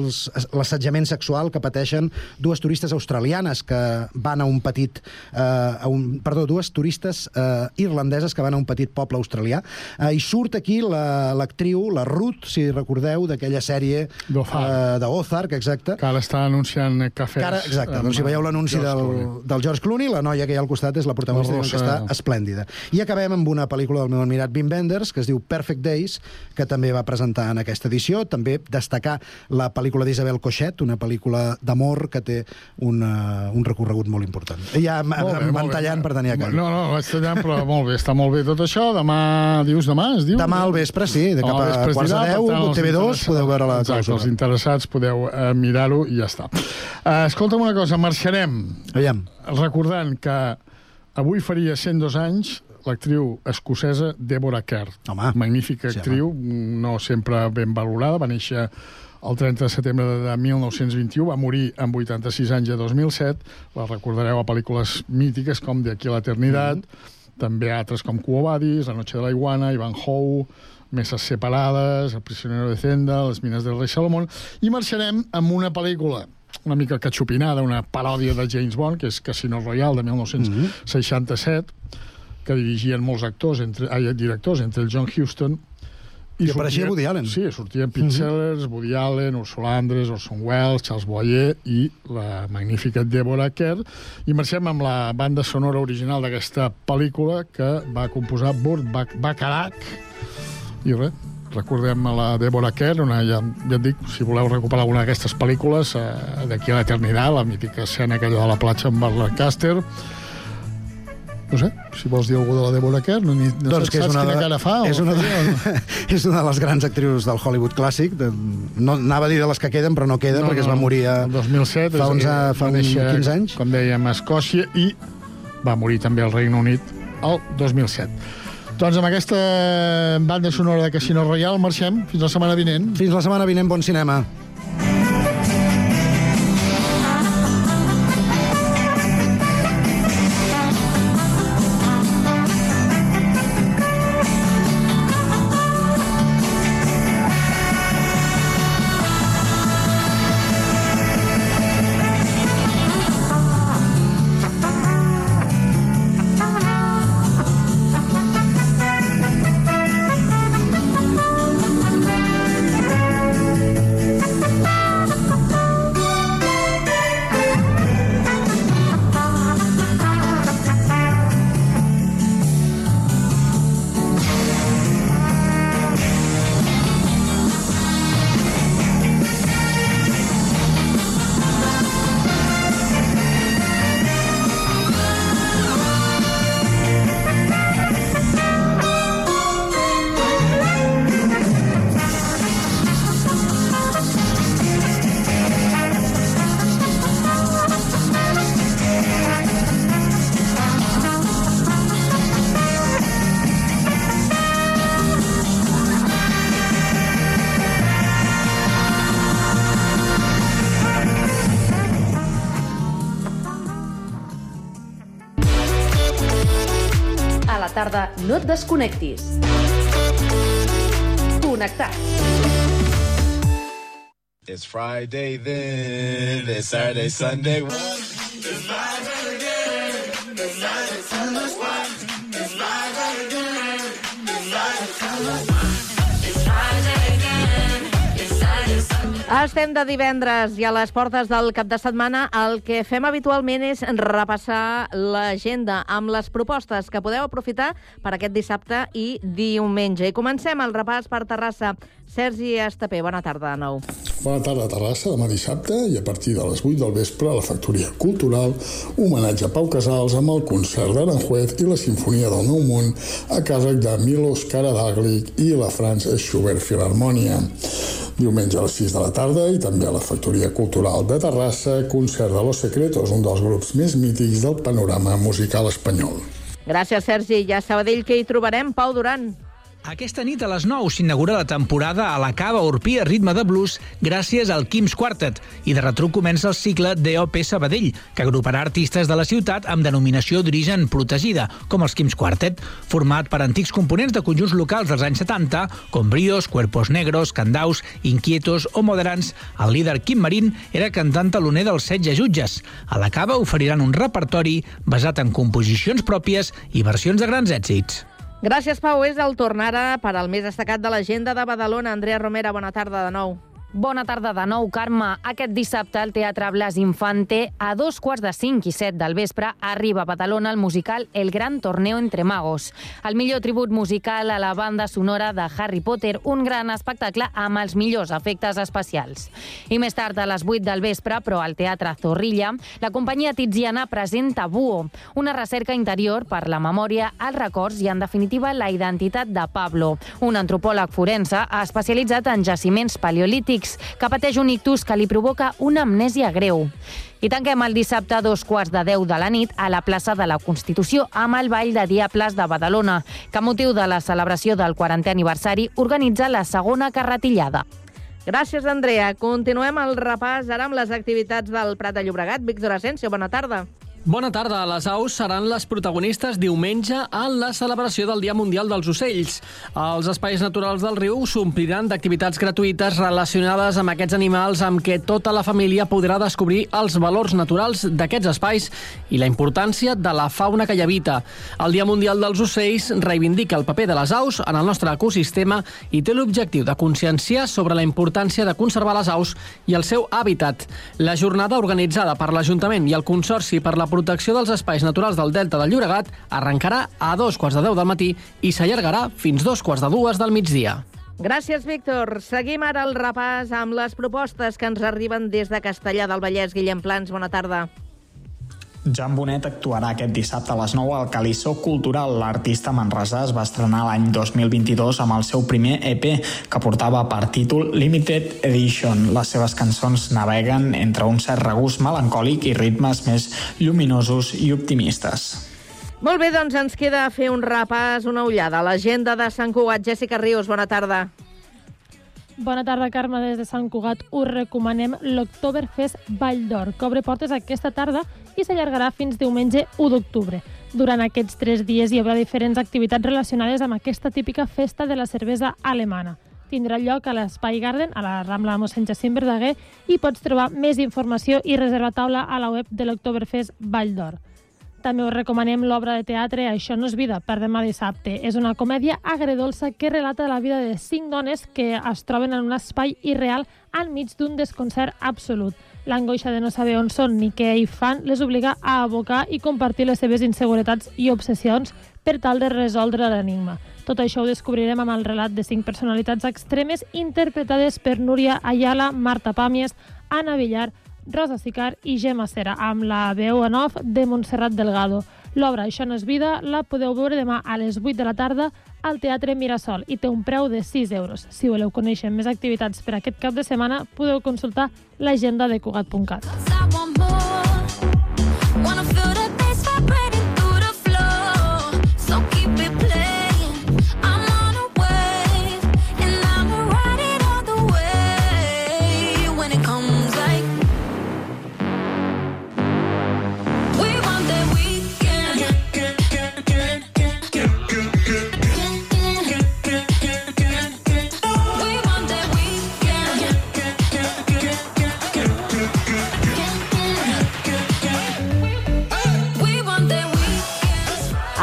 l'assetjament sexual que pateixen dues turistes australianes que van a un petit... Eh, a un, perdó, dues turistes eh, irlandeses que van a un petit poble australià. Eh, I surt aquí la- l'actriu, la, Ruth, si recordeu, d'aquella sèrie D'Ozark. eh, exacte. Que ara està anunciant cafès. Que ara, exacte, doncs si veieu l'anunci George del, del George Clooney, la noia que hi ha al costat és la protagonista, La que està esplèndida. I acabem amb una pel·lícula del meu admirat Wim Wenders, que es diu Perfect Days, que també va presentar en aquesta edició. També destacar la pel·lícula d'Isabel Coixet, una pel·lícula d'amor que té una, un recorregut molt important. Ja bé. tallant per tenir a casa. No, no, vaig tallant, però molt bé, està molt bé tot això. Demà, dius demà, es diu? Demà al vespre, sí, de cap a quarts de deu, tant, els TV2, interessats- podeu veure la Exacte, clausura. els interessats podeu eh, mirar-ho i ja està. Eh, escolta'm una cosa, marxarem. Aviam. Recordant que avui faria 102 anys l'actriu escocesa Deborah Kerr. Home. Magnífica Sí, actriu, no sempre ben valorada, va néixer el 30 de setembre de 1921, va morir amb 86 anys a 2007, la recordareu a pel·lícules mítiques com De aquí a l'eternitat, també altres com Cuo Vadis, La noche de la iguana, Ivanhoe, Mesas separades, El prisionero de Zenda, Les mines del rei Salomón, i marxarem amb una pel·lícula una mica catxupinada, una paròdia de James Bond, que és Casino Royale, de 1967, que dirigien molts actors, entre, ai, directors, entre el John Huston I apareixia Woody Allen. Sí, sortien Pete Sellers, Woody Allen, Ursula Andress, Orson Welles, Charles Boyer i la magnífica Deborah Kerr. I marxem amb la banda sonora original d'aquesta pel·lícula que va composar Burt Bac Bacharach. I res, recordem a la Deborah Kerr, una, ja, ja et dic, si voleu recuperar alguna d'aquestes pel·lícules, eh, d'aquí a l'eternitat, la mítica escena aquella de la platja amb el Lancaster, no sé, si vols dir alguna de la Deborah Kerr, no, ni, no doncs que és saps una, quina de, cara fa. és, una feia, o no? de, és una de les grans actrius del Hollywood clàssic. De, no, anava a dir de les que queden, però no queda, No, perquè es no, va morir a, el 2007, fa, 11, va fa uns néixer, 15 anys. Com dèiem, a Escòcia, i va morir també al Regne Unit el 2007. Doncs amb aquesta banda sonora de Casino Royale marxem fins la setmana vinent. Fins la setmana vinent, bon cinema. No et desconnectis. Connectats. It's Friday then, it's Saturday, Sunday. Estem de divendres i a les portes del cap de setmana el que fem habitualment és repassar l'agenda amb les propostes que podeu aprofitar per aquest dissabte i diumenge. I comencem el repàs per Terrassa. Sergi Estapé, bona tarda de nou. Bona tarda a Terrassa, demà dissabte, i a partir de les 8 del vespre a la Factoria Cultural, homenatge a Pau Casals amb el concert d'Aranjuez i la Sinfonia del Nou Món a càrrec de Milos Karadaglik i la Franz Schubert Filharmonia. Diumenge a les 6 de la tarda i també a la Factoria Cultural de Terrassa, concert de Los Secretos, un dels grups més mítics del panorama musical espanyol. Gràcies, Sergi. I a Sabadell què hi trobarem? Pau Duran. Aquesta nit a les 9 s'inaugura la temporada a la Cava Urpí a ritme de blues gràcies al Kim's Quartet i de retruc comença el cicle DOP Sabadell, que agruparà artistes de la ciutat amb denominació d'origen protegida, com els Kim's Quartet, format per antics components de conjunts locals dels anys 70, com Brios, Cuerpos Negros, Candaus, Inquietos o Moderans. El líder Quim Marín era cantant taloner dels setge jutges. A la Cava oferiran un repertori basat en composicions pròpies i versions de grans èxits. Gràcies, Pau. És el torn ara per al més destacat de l'agenda de Badalona. Andrea Romera, bona tarda de nou. Bona tarda de nou, Carme. Aquest dissabte al Teatre Blas Infante, a dos quarts de cinc i set del vespre, arriba a Badalona el musical El Gran Torneo Entre Magos. El millor tribut musical a la banda sonora de Harry Potter, un gran espectacle amb els millors efectes especials. I més tard, a les 8 del vespre, però al Teatre Zorrilla, la companyia Tiziana presenta Buo, una recerca interior per la memòria, els records i, en definitiva, la identitat de Pablo, un antropòleg forense especialitzat en jaciments paleolítics que pateix un ictus que li provoca una amnèsia greu. I tanquem el dissabte a dos quarts de deu de la nit a la plaça de la Constitució amb el Ball de Diables de Badalona, que a motiu de la celebració del 40è aniversari organitza la segona carretillada. Gràcies, Andrea. Continuem el repàs ara amb les activitats del Prat de Llobregat. Víctor Asensio, bona tarda. Bona tarda. Les aus seran les protagonistes diumenge en la celebració del Dia Mundial dels Ocells. Els espais naturals del riu s'ompliran d'activitats gratuïtes relacionades amb aquests animals amb què tota la família podrà descobrir els valors naturals d'aquests espais i la importància de la fauna que hi habita. El Dia Mundial dels Ocells reivindica el paper de les aus en el nostre ecosistema i té l'objectiu de conscienciar sobre la importància de conservar les aus i el seu hàbitat. La jornada organitzada per l'Ajuntament i el Consorci per la protecció dels espais naturals del Delta del Llobregat arrencarà a dos quarts de deu del matí i s'allargarà fins dos quarts de dues del migdia. Gràcies, Víctor. Seguim ara el repàs amb les propostes que ens arriben des de Castellà del Vallès. Guillem Plans, bona tarda. Jan Bonet actuarà aquest dissabte a les 9 al Calissó Cultural. L'artista manresà es va estrenar l'any 2022 amb el seu primer EP, que portava per títol Limited Edition. Les seves cançons naveguen entre un cert regust melancòlic i ritmes més lluminosos i optimistes. Molt bé, doncs ens queda fer un repàs, una ullada l'agenda de Sant Cugat. Jessica Rius, bona tarda. Bona tarda, Carme. Des de Sant Cugat us recomanem l'Octoberfest Vall d'Or, que obre portes aquesta tarda i s'allargarà fins diumenge 1 d'octubre. Durant aquests tres dies hi haurà diferents activitats relacionades amb aquesta típica festa de la cervesa alemana. Tindrà lloc a l'Espai Garden, a la Rambla mossèn Jacint Verdaguer, i pots trobar més informació i reservar taula a la web de l'Octoberfest Vall d'Or. També us recomanem l'obra de teatre Això no és vida, per demà dissabte. És una comèdia agredolça que relata la vida de cinc dones que es troben en un espai irreal enmig d'un desconcert absolut. L'angoixa de no saber on són ni què hi fan les obliga a abocar i compartir les seves inseguretats i obsessions per tal de resoldre l'enigma. Tot això ho descobrirem amb el relat de cinc personalitats extremes interpretades per Núria Ayala, Marta Pàmies, Anna Villar, Rosa Sicar i Gemma Cera, amb la veu en off de Montserrat Delgado. L'obra Això no és vida la podeu veure demà a les 8 de la tarda al Teatre Mirasol i té un preu de 6 euros. Si voleu conèixer més activitats per aquest cap de setmana, podeu consultar l'agenda de Cugat.cat.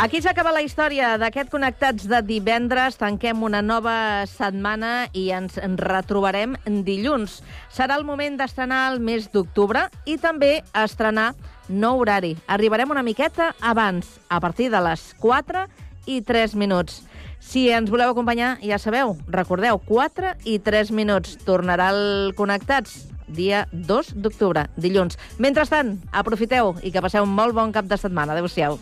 Aquí s'acaba la història d'aquest Connectats de divendres. Tanquem una nova setmana i ens en retrobarem dilluns. Serà el moment d'estrenar el mes d'octubre i també estrenar nou horari. Arribarem una miqueta abans, a partir de les 4 i 3 minuts. Si ens voleu acompanyar, ja sabeu, recordeu, 4 i 3 minuts. Tornarà el Connectats dia 2 d'octubre, dilluns. Mentrestant, aprofiteu i que passeu un molt bon cap de setmana. Adéu-siau.